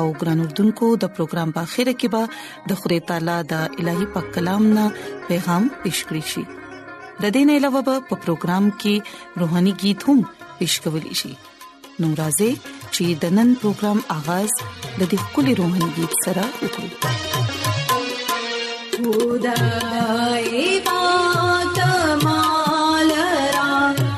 او ګران اردوونکو د پروګرام په اخیره کې به د خوري تعالی د الهي پاک کلام نه پیغام پېښ کړی شي د دې نه علاوه په پروګرام کې روهاني गीत هم پېښ کول شي نورازې چې د نن پروګرام اغاز د دې کلی روحاني गीत سره وکړي خدای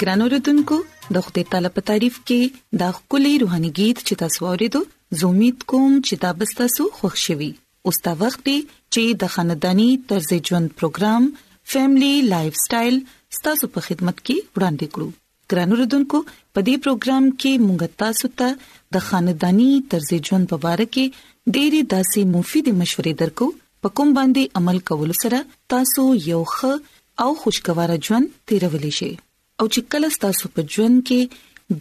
ګران اوردونکو د خپل تعالی په تعریف کې دا خولي روحاني गीत چې تاسو ورېدو زومیت کوم چې دا به تاسو خوښ شي اوس دا وخت دی چې د خاندانی طرز ژوند پروګرام فیملی لایف سټایل تاسو په خدمت کې وړاندې کړو ګران اوردونکو په دې پروګرام کې مونږ تاسو ته د خاندانی طرز ژوند په اړه کې ډېری داسې مفیدې مشورې درکو په کوم باندې عمل کول سره تاسو یو ښه او خوشگوار ژوند تیرولې شئ او چې کله تاسو په ژوند کې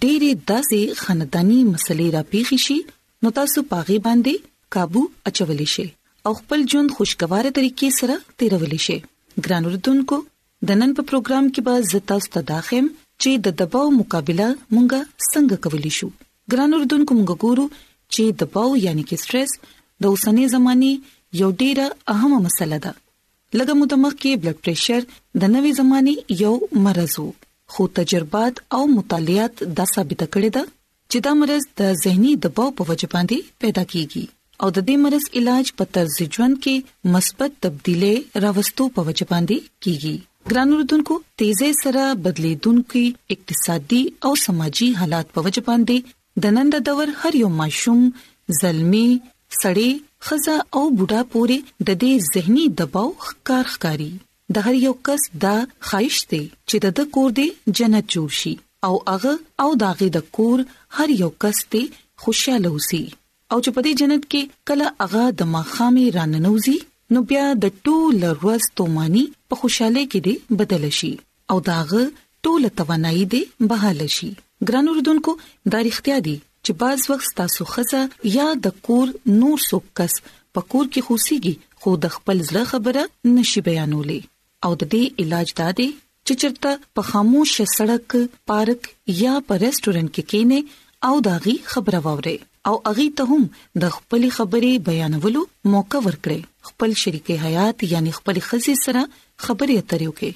ډېری داسې خاندانی مسلې راپېښې شي نو تاسو پاغي باندې काबू اچولې شئ او خپل ژوند خوشگوار طریقې سره تیرولې شئ ګران اوردونکو د نن په پروګرام کې به زه تاسو ته دا خیم چې د دباو مقابله مونږه څنګه کولی شو ګران اردوونکو مونږ ګورو چې دباو یعنی کې سټرس د اوسنۍ زماني یو ډیره اهمه مسله ده لږه مو د مخ کې بلډ پريشر د نوې زماني یو مرز وو خو تجربات او مطالعات دا ثابت کړی دا چې دا مرض د ذهني دباو په وجه باندې پیدا کیږي او د دې مرض علاج په طرز ژوند کې مثبت تبدیلې راوستو په وجه باندې کیږي ګران اردوونکو تیزه سره بدلیدونکو اقتصادي او سماجي حالات په وجه باندې د نن د دور هر یو ماشوم زلمی سړی خزه او بوډا پورې د دې زهنی دباو ښکار ښکاری د هر یو کس دا خواهش دی چې د د کور دی جنت جوړ شي او هغه او داغه د کور هر یو کس دی خوشاله وسی او چې په دې جنت کې کله هغه د ماخامي راننوزي نو بیا د ټول ورځ تومانی په خوشاله کې دی بدل شي او داغه ټوله توانایي دې بحاله شي ګران اوردونکو دا رښتیا دي چې بعض وخت تاسو خزه یا د کور نور څوک کس په کور کې خوسيږي خو د خپل زړه خبره نشي بیانولې او د دې علاج دا دی چې چرته په خاموش سړک پارک یا په ریسټورانټ کې کینې او داغي خبره ووري او اغي ته هم د خپل خبرې بیانولو موقع ورکړي خپل شریک حیات یعنی خپل خزي سره خبرې اترې وکړي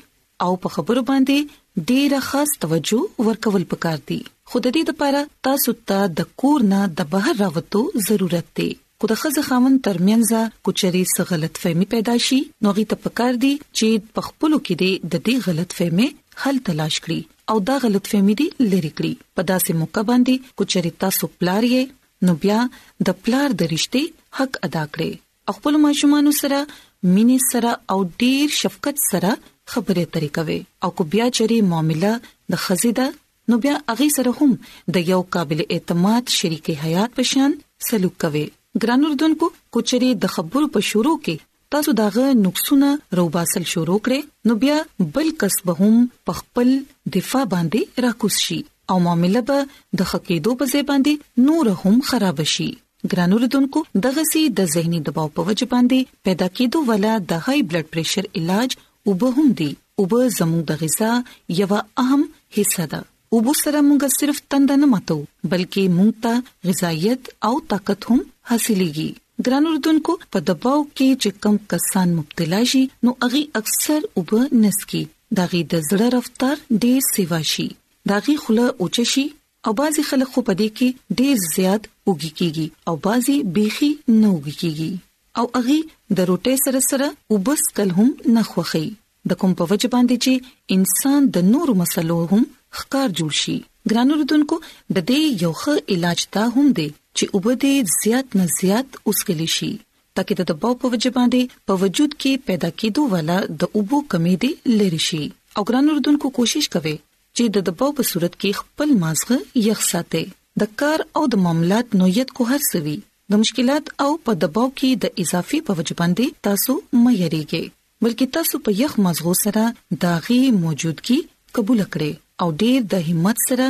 او په خبرو باندې ډیره خاص توجه ورکول پکار دي خو د دې لپاره تاسو ته د کور نه د بهر راوتو ضرورت دی خو د خزه خاون ترمنځ کوچري څه غلط فهمي پیدا شي نو غي ته پکار دي چې په خپل کې د دې غلط فهمي حل تلاش کړي او دا غلط فهمي دي لری کړي په داسې موقع باندې کوچري تاسو پلار یې نو بیا د پلار د رښتې حق ادا کړئ خپل ماشومان سره مینې سره او ډیر شفقت سره خبرې اترې کوي او کو بیا چری معاملې د خزیده نو بیا اغي سره هم د یو قابل اعتماد شریک حیات پشان سلوک کوي ګران اردوونکو کوچري د خبرو په شروع کې تاسو داغه نقصونه روباسل شروع کړي نو بیا بل کس به هم په خپل دفاع باندې راکوس شي او معاملې به د خکېدو په ځای باندې نور هم خراب شي ګران اوردونکو دغه سي د زهني دباو په وجه باندې پیدا کېدو ولا د های بلډ پريشر علاج او به هم دي او به زموږ د غذا یو اهم حصہ ده او به سره موږ صرف تند نه ماتو بلکې موږ ته غذایت او طاقت هم حاصلېږي ګران اردوونکو په دباو کې چې کم کسان مبتلا شي نو اغي اکثر او به نسکی داغي د زړه رفتار ډېر سیوا شي داغي خله اوچ شي او بعضی خلک خو په دې کې ډیر زیات اوږي کیږي او بعضی بيخي نه اوږي کیږي او اغي د روټي سره سره وبس کل هم نه خوخي د کوم په وجه باندې چې انسان د نورو مسلو هم ښکار جوړ شي ګرانو رودونکو د دې یو ښه علاج دا هم دی چې وبدي زیات نه زیات اوسکلی شي ترڅو د دباو په وجه باندې په وجود کې پیدا کېدو والا د اوبو کمی دی لری شي او ګرانو رودونکو کوشش کوي چې د دباو په صورت کې خپل مازغه یخ ساتي د کار او د معاملات نوعیت کو هر سوي د مشکلات او په دباو کې د اضافي په وجه باندې تاسو مې یریږي بلکې تاسو په یخ مازغو سره داغي موجودګي قبول کړئ او ډیر د همت سره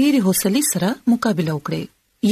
ډیر حوصله سره مقابله وکړئ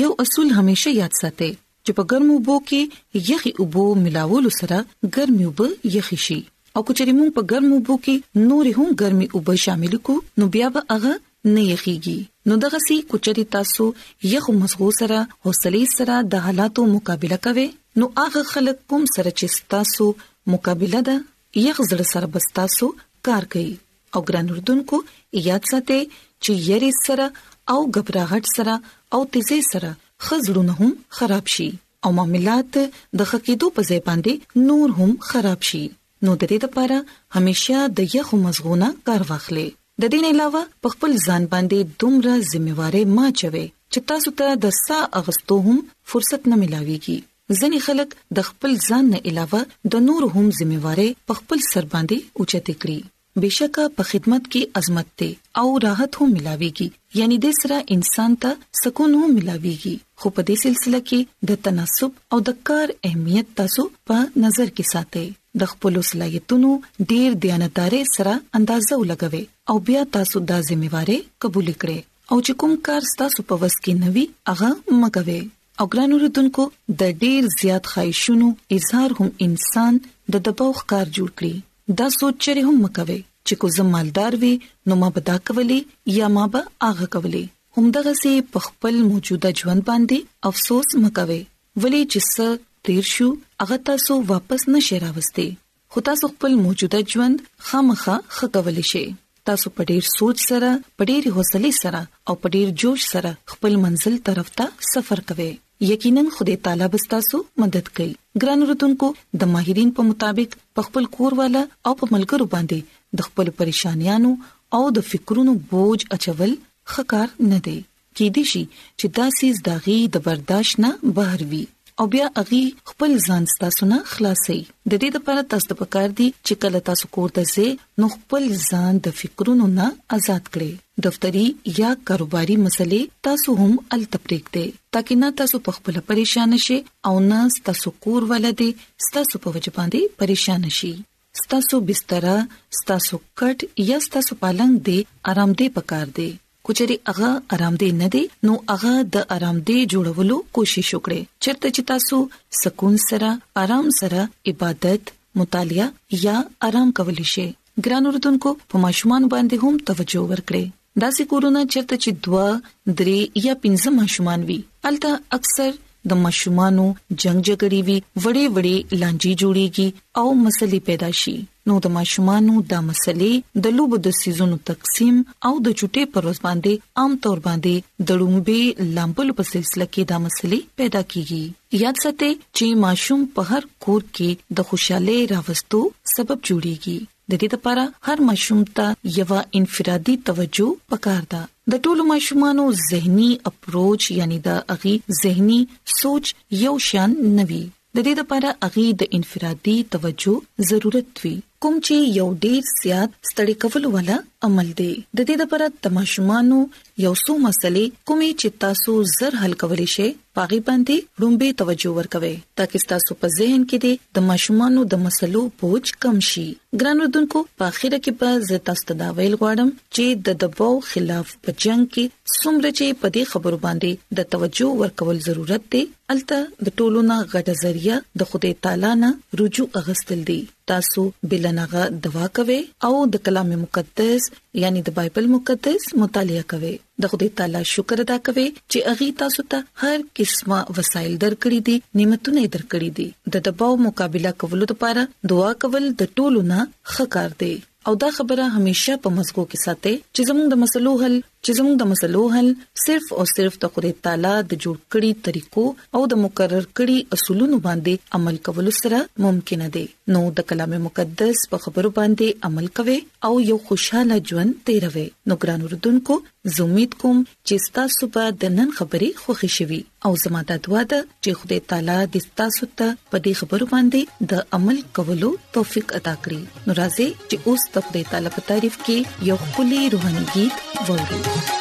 یو اصول همیشه یاد ساتئ چې په ګرمو اوبو کې یخي اوبو ملاولو سره ګرمي اوبه یخي شي او کچري مونږ په ګرمو اوبو کې نور هم ګرمي اوبه شامل کو نو بیا به هغه نه یخيږي نو دغه سي کچري تاسو یخ مزغو سره حوصله سره د حالاتو مقابله کوي نو هغه خلک کوم سره چې تاسو مقابله ده یخ زړه سره بستاسو کار کوي او ګران اردوونکو یاد ساتئ چې یری سره او غبراغټ سره او تیزی سره خزړونه هم خراب شي او معاملات د خکېدو په ځای باندې نور هم خراب شي نو د دې لپاره همیشه د یخو مزغونه کار واخلئ د دې نه علاوه په خپل ځان باندې دومره ځمېواري ما چوي چې تاسو ته د سا اغستو هم فرصت نه ملاويږي ځینې خلک د خپل ځان نه علاوه د نورو هم ذمه وارۍ په خپل سر باندې اوچتې کړي. بېشکه په خدمت کې عظمت دی او راحت هم ملاويږي، یعنې دې سره انسان ته سکون هم ملاويږي، خو په دې سلسله کې د تناسب او د کار اهمیت تاسو په نظر کې ساتئ، د خپلو صلاحیتونو ډېر دیانتدارۍ سره اندازه ولګوئ او بیا تاسو دا ذمه وارۍ قبولې کړئ. او چې کوم کار ستاسو په وس کې نوي هغه مکوي او ګران اوردونکو د ډیر زیات خایشونو اظهار هم انسان د دباوخ کار جوړ کړي دا سوچ چره هم مکوي چې کو زم مالدار وي نو ما بدا کولي یا ما به اغه کولي همدغه سي په خپل موجوده ژوند باندې افسوس مکوي ولې چې څه تیر شو هغه تاسو واپس نشي راوستي خو تاسو خپل موجوده ژوند خامخا ښه کولی شئ تاسو په ډیر سوچ سره په ډیر حوصله سره او په ډیر جوش سره خپل منزل طرف ته سفر کوئ یقینا خدای تعالی به تاسو مدد کوي ګران رودونکو د ماهرین په مطابق په خپل کور والا او په ملګرو باندې د خپل پریشانیانو او د فکرونو بوج اچول خکار نه دی کیدی شي چې دا څیز د غي د برداشت نه بهر وي او بیا اغي خپل ځان ستاسو نه خلاصي د دې لپاره تاسو ته پکار دي چې کله تاسو کور ته ځئ نو خپل ځان د فکرونو نه آزاد کړئ دفتری یا کاروباري مسلې تاسو هم ال تپریک دي ترڅو نه تاسو په خپل پریشان شئ او نه تاسو کور ولدي تاسو په وجبان دي پریشان شئ ستاسو بستره، ستاسو کټ یا ستاسو پالنګ دې آرامدې پکار دی. که چېرې هغه آرامدې نه دی، نو هغه د آرامدې جوړولو کوشش وکړئ. چېرته چې تاسو سکون سره، آرام سره عبادت، مطالعه یا آرام کولی شئ. ګران اورېدونکو، په ماشومانو باندې هم توجه وکړئ. داسې کورونه چرته چې دوه، درې یا پنځه ماشومان وي، هلته اکثر د ماشومانو جنګ جګړې وي، وړې وړې لانجې جوړېږي او مسلې پیدا شي، نو د ماشومانو دا مسلې د لوبو د څیزونو تقسیم او د چوټۍ پر ورځ باندې عام طور باندې د ړومبې لامبلو په سلسله کې دا مسلې پیدا کېږي. یاد ساتئ چې ماشوم په هر کور کې د خوشحالۍ راوستو سبب جوړېږي. د دې لپاره هر ماشوم ته یوه انفرادي توجه پکار ده د ټولو ماشومانو زهني اپروچ یعنی د اغي زهني سوچ یو شان نوي د دې لپاره اغي د انفرادي توجه ضرورت وي کوم چې یو ډیر زیات ستړي کول ولا عمل دی د دې لپاره د ماشومانو یو څو مسلې کومې چې تاسو زر حل کولی شئ پاغي باندې لومبه توجه ورکوي ترڅو تاسو په ذهن کې د د ماشومانو د مسلو بوج کم شي ګران وردونکو په اخر کې به زه تاسو ته دا ویل غواړم چې د دباو خلاف په جنگ کې څومره چې په دې خبرو باندې د توجه ورکول ضرورت دی الته د ټولو نه غټه ذریعہ د خدای تعالی نه رجوع اغستل دي تاسو بلنغه دوا کوي او د کلام مقدس یعنی د بایبل مقدس مطالعه کوي د خدای تعالی شکر ادا کوي چې اغي تاسو ته هر قسمه وسایل درکړي دي نعمتونه درکړي دي د دباو مقابله کولو لپاره دعا کول د ټولو نه خکار دی او دا خبره همیشه په مزګو کې ساتي چې زموږ د مسلو حل چې زموږ د مسلو حل صرف او صرف د خدای تعالی د جوړ کړی طریقو او د مقرر کړی اصولونو باندې عمل کول سره ممکن دی نو د کلام مقدس په خبرو باندې عمل کوي او یو خوشاله ژوند تیروي نو ګران اردوونکو زه امید کوم چې ستاسو به د نن خبرې خوښې شوي او زما د دعا ده چې خدای تعالی دې تاسو ته په دې خبرو باندې د عمل کولو توفیق عطا کړي ناراضي چې اوس د خدای تعالی په تعریف کې یو خولي روحاني गीत ووري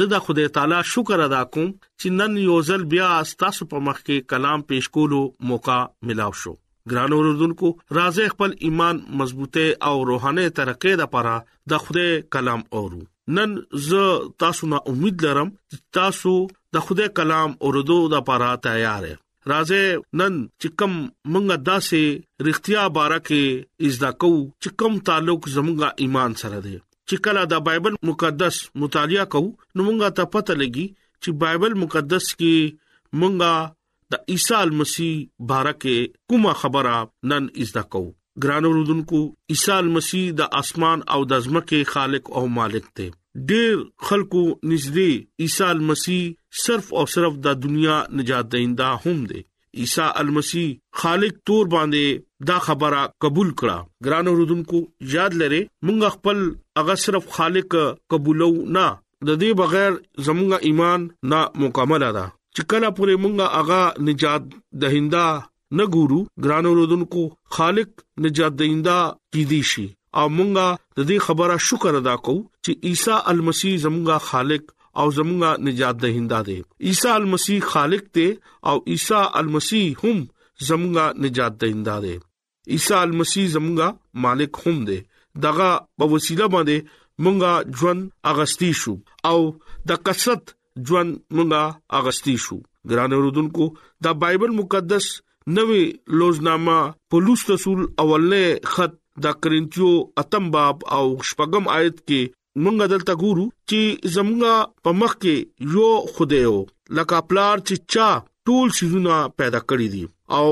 زه د خدای تعالی شکر ادا کوم چې نن یو ځل بیا تاسو په مخ کې کلام پیش کولو موقع ملاو شو ګران اوردونکو راځي خپل ایمان مضبوطه او روحاني ترقې لپاره د خدای کلام اورو نن زه تاسو نه امید لرم چې تاسو د خدای کلام اوردو لپاره تیار یاست راځي نن چې کم مونږه داسې رښتیا باره کې ازدا کو چې کم تعلق زمونږه ایمان سره دی چې کله دا بایبل مقدس مطالعه کو نو مونږه ته پته لګي چې بایبل مقدس کې مونږه د عیسی مسیح باره کې کومه خبره نن ازدا کو ګران اوردونکو عیسی مسیح د اسمان او د ځمکې خالق او مالک دی ډېر خلکو نږدې عیسی مسیح صرف او صرف د دنیا نجات دیندا هم دی عیسی المسیح خالق تور باندې دا خبره قبول کړه ګران اوردونکو یاد لره مونږ خپل هغه صرف خالق قبولو نه د دې بغیر زموږ ایمان نا مکمل ده چې کله پورې مونږه هغه نجات دهنده نه ګورو ګران اوردونکو خالق نجات دیندا کی دی شي او مونږه د دې خبره شکر ادا کوو چې عیسی المسی زمونږه خالق او زمونږه نجات دهنده دی عیسی المسی خالق دی او عیسی المسی هم زمونږه نجات دهنده دی عیسی المسی زمونږه مالک هم دی دغه په وسیله باندې مونږه ژوند اغستی شو او د کثرت ژوند مونږه اغستی شو ګران اوردونکو دا بایبل مقدس نوې لوزنامه پولس رسول اولنې خط د کرنتیو اتم باب او شپږم آیت کې مونږ دلته ګورو چې زمونږه په مخ کې یو خدایو لکه پلار چې چا ټول شیونه پیدا کړی دي او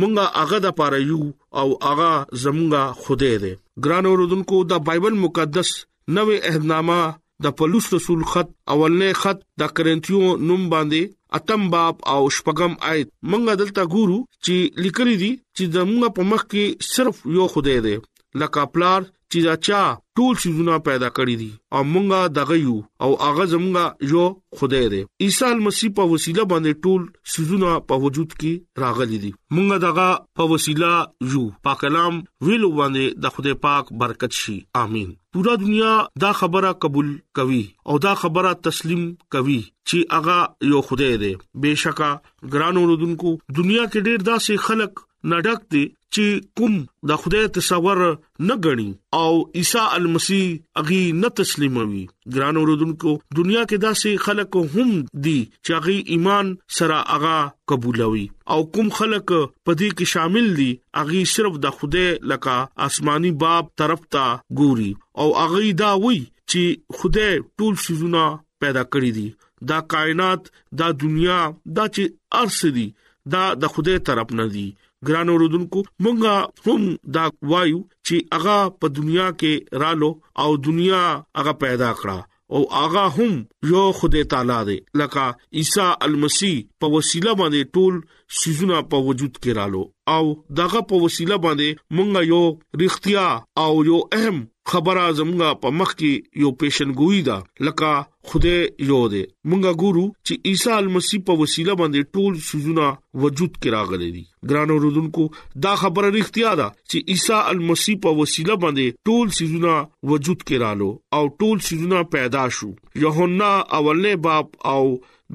مونږه هغه د پاره یو او هغه زمونږه خوده دی ګران اوردونکو د بایبل مقدس نوې اهنامه د پولس رسول خط اولنې خط د کرنتیو نوم باندې اتم باب او شپږم آیت مونږه دلته ګورو چې لیکل دي چې زمونږه په مخ کې صرف یو خوده دی لکه پلار چې دا چا ټول سيزونه پیدا کړی دي او مونږه دغه یو او هغه زمونږه یو خدای دی عیسی مسیح په وسیله باندې ټول سيزونه په وجود کې راغلي دي مونږه دغه په وسیله یو پاک کلام ویلو باندې د خدای پاک برکت شي امين پورا دنیا دا خبره قبول کوي او دا خبره تسلیم کوي چې هغه یو خدای دی بهشکه ګران اوردونکو دنیا کې ډېر داسې خلک نډک دي چې کوم د خدای تصور نه غني او عیسی المسی اغي نه تسلیموي ګران اوردونکو دنیا کې داسې خلک هم دي چې اغي ایمان سره اغا قبولوي او کوم خلک په دې کې شامل دي اغي صرف د خدای لکه آسماني باب طرف ته ګوري او اغي دا وي چې خدای ټول سيزونه پیدا کړی دي دا کائنات دا دنیا دا چې ارسدي دا د خوده طرف نه دي ګران اوردونکو مونږه هم دا وایو چې هغه په دنیا کې رالو او دنیا هغه پیدا کړه او هغه هم یو خدای تعالی دی لکه عیسی المسی په وسیله باندې ټول سيزونه په وجود کې رالو او دغه په وسیله باندې مونږ یو رښتیا او یو اهم خبره زموږه په مخ کې یو پیشنګوئی ده لکه خدای یو دی مونږه ګورو چې عیسی المسی په وسیله باندې ټول سوزونه وجود کې راغلي دي ګران اوردونکو دا خبره اړتیا ده چې عیسی المسی په وسیله باندې ټول سوزونه وجود کې رالو او ټول سوزونه پیدا شو یوحنا اولنې باب او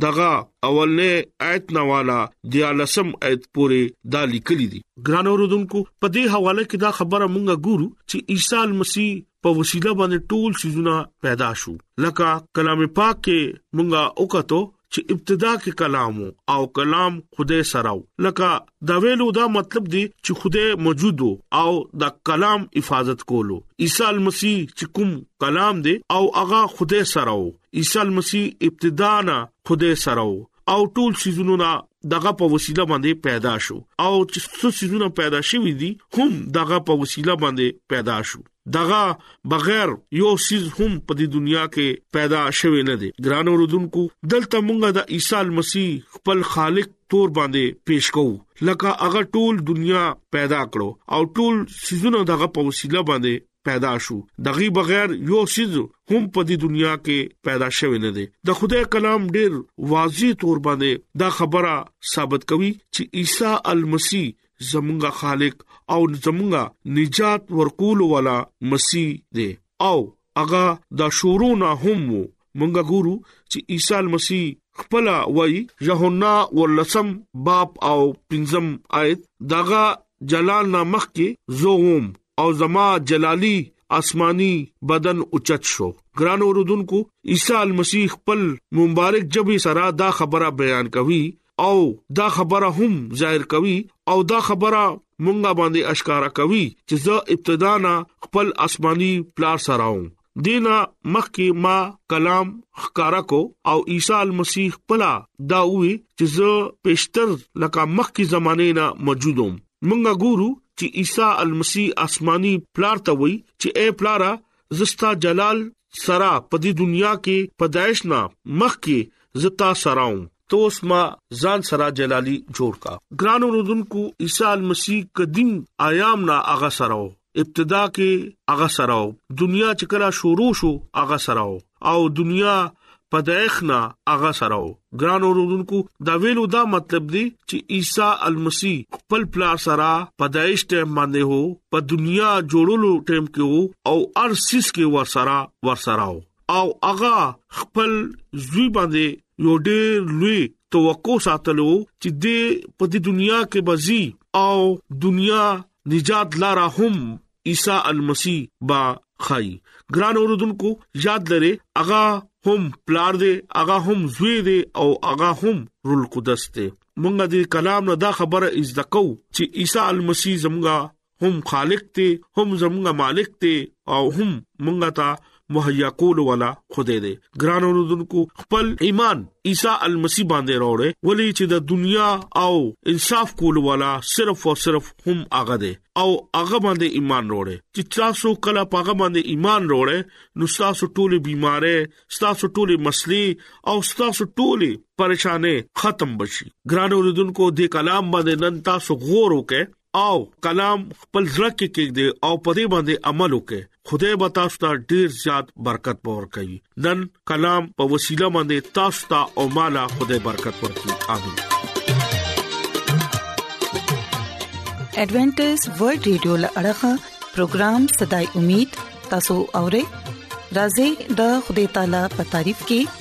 دغه اولنې آیت نواله د لسم آیت پورې دا لیکلي دي ګران اوردونکو په دې حواله کې دا خبره مونږه ګورو چې عیسی مسیح په وسیله باندې ټول سيزونه پیدا شو لکه کلام پاک کې مونږه وکړو چې ابتدا کې کلام او کلام خدای سره لکه دا ویلو دا مطلب دی چې خدای موجود او دا کلام حفاظت کولو عیسی مسیح چې کوم کلام دی او هغه خدای سره عیسی مسیح ابتدا نه خدای سره او ټول سيزونو نه دغه په وسیله باندې پیدا شو او چې څه سيزونه پیدا شوي دي هم دغه په وسیله باندې پیدا شو دغه بغیر یو سیز هم په دې دنیا کې پیدا شوی نه دی ګران اوردونکو دلته مونږه د عیسی مسیح خپل خالق تور باندې پیش کوو لکه هغه ټول دنیا پیدا کړو او ټول سيزونه دغه په وسیله باندې پیدا شو دغه بغیر یو سیز هم په دې دنیا کې پیدا شوی نه دی د خدای کلام ډیر واضح تور باندې دا خبره ثابت کوي چې عیسی المسی زمونږه خالق او زمونږه نجات ورکول والا مسیح دی او هغه د شورو نه هم وو مونږ ګورو چې عیسی مسیح خپل وای یوحنا ولسم باب او پنځم آیت داغه جلال نامخ کې زووم او زما جلالی آسمانی بدن اوچت شو ګران اوردونکو عیسی مسیح خپل مبارک جبه سره دا خبره بیان کوي او دا خبره هم ظاهر کوي او دا خبره مونږه باندې اشکارا کوي چې زه ابتدا نه خپل آسماني پلار سره وم دینا مخکې ما کلام خکارا کو او عیسی المسیح پلا دا وی چې زه پېشتر لکه مخکې زمانه نه موجودم مونږه ګورو چې عیسی المسیح آسماني پلار ته وی چې اے پلارا زستا جلال سرا په دې دنیا کې پدایش نه مخ کې زتا سراو تو اوس ما ځان سرا جلالی جوړ کا ګران رودونکو عیسی مسیح قدیم ایام نه اغا سراو ابتدا کې اغا سراو دنیا چې کلا شروع شو اغا سراو او دنیا په دایښنا هغه سره وو ګران اوردونکو دا ویلو دا مطلب دی چې عیسی المسی خپل پلار سره پدایش ټیم باندې هو په دنیا جوړولو ټیم کې وو او ارسیس کې ور سره ور سره او هغه خپل زوی باندې یو ډېر لوی توقع ساتلو چې د په دې دنیا کې بزي او دنیا نجات لاره هم عیسی المسی با خای ګران اوردونکو یاد لره اغا هم پلار دی اغا هم زوی دی او اغا هم رول قدس دی مونږ دې کلام نه دا خبره از دکو چې عیسی المسی زموږه هم خالق دی هم زموږه مالک دی او هم مونږه ته مهیا کول والا خدای دی ګران اوردونکو خپل ایمان عیسی المسی باندې راوړې ولې چې د دنیا او انصاف کول والا صرف او صرف هم هغه دی او هغه باندې ایمان وروړي چې تاسو کله پاغه باندې ایمان وروړي نو تاسو ټولې بيمارې تاسو ټولې مسلې او تاسو ټولې پریشانې ختم بشي ګران اوردونکو دې کلام باندې نن تاسو غور وکړئ او کلام خپل ځل کې کېږي او په دې باندې عمل وکړي خدای به تاسو ته ډیر زیات برکت پور کوي نن کلام په وسیله باندې تاسو ته او مالا خدای برکت ورکړي امين ایڈونچر ورلد رادیو لړغا پروگرام صداي امید تاسو اورئ راځي د خدای تعالی په تعریف کې